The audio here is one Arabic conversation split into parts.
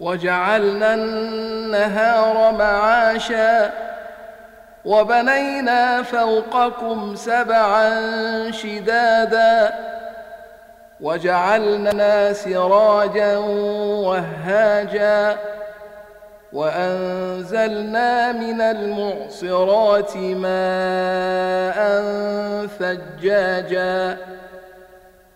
وجعلنا النهار معاشا وبنينا فوقكم سبعا شدادا وجعلنا سراجا وهاجا وأنزلنا من المعصرات ماء ثجاجا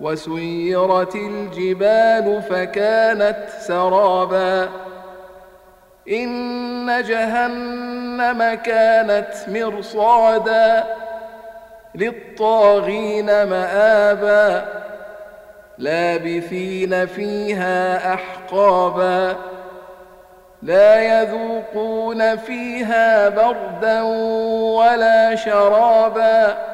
وسيرت الجبال فكانت سرابا. إن جهنم كانت مرصادا للطاغين مآبا. لابثين فيها أحقابا. لا يذوقون فيها بردا ولا شرابا.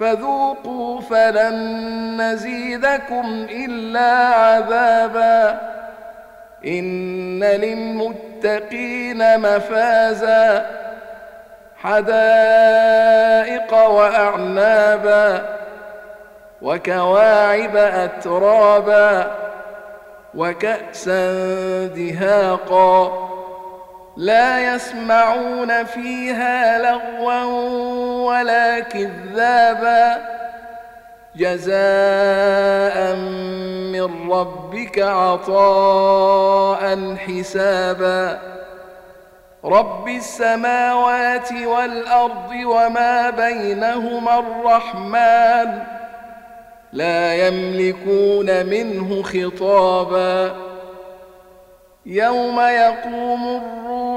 فذوقوا فلن نزيدكم إلا عذابا. إن للمتقين مفازا. حدائق وأعنابا. وكواعب أترابا. وكأسا دهاقا. لا يسمعون فيها لغوا ولا كذابا. جزاء من ربك عطاء حسابا. رب السماوات والأرض وما بينهما الرحمن. لا يملكون منه خطابا. يوم يقوم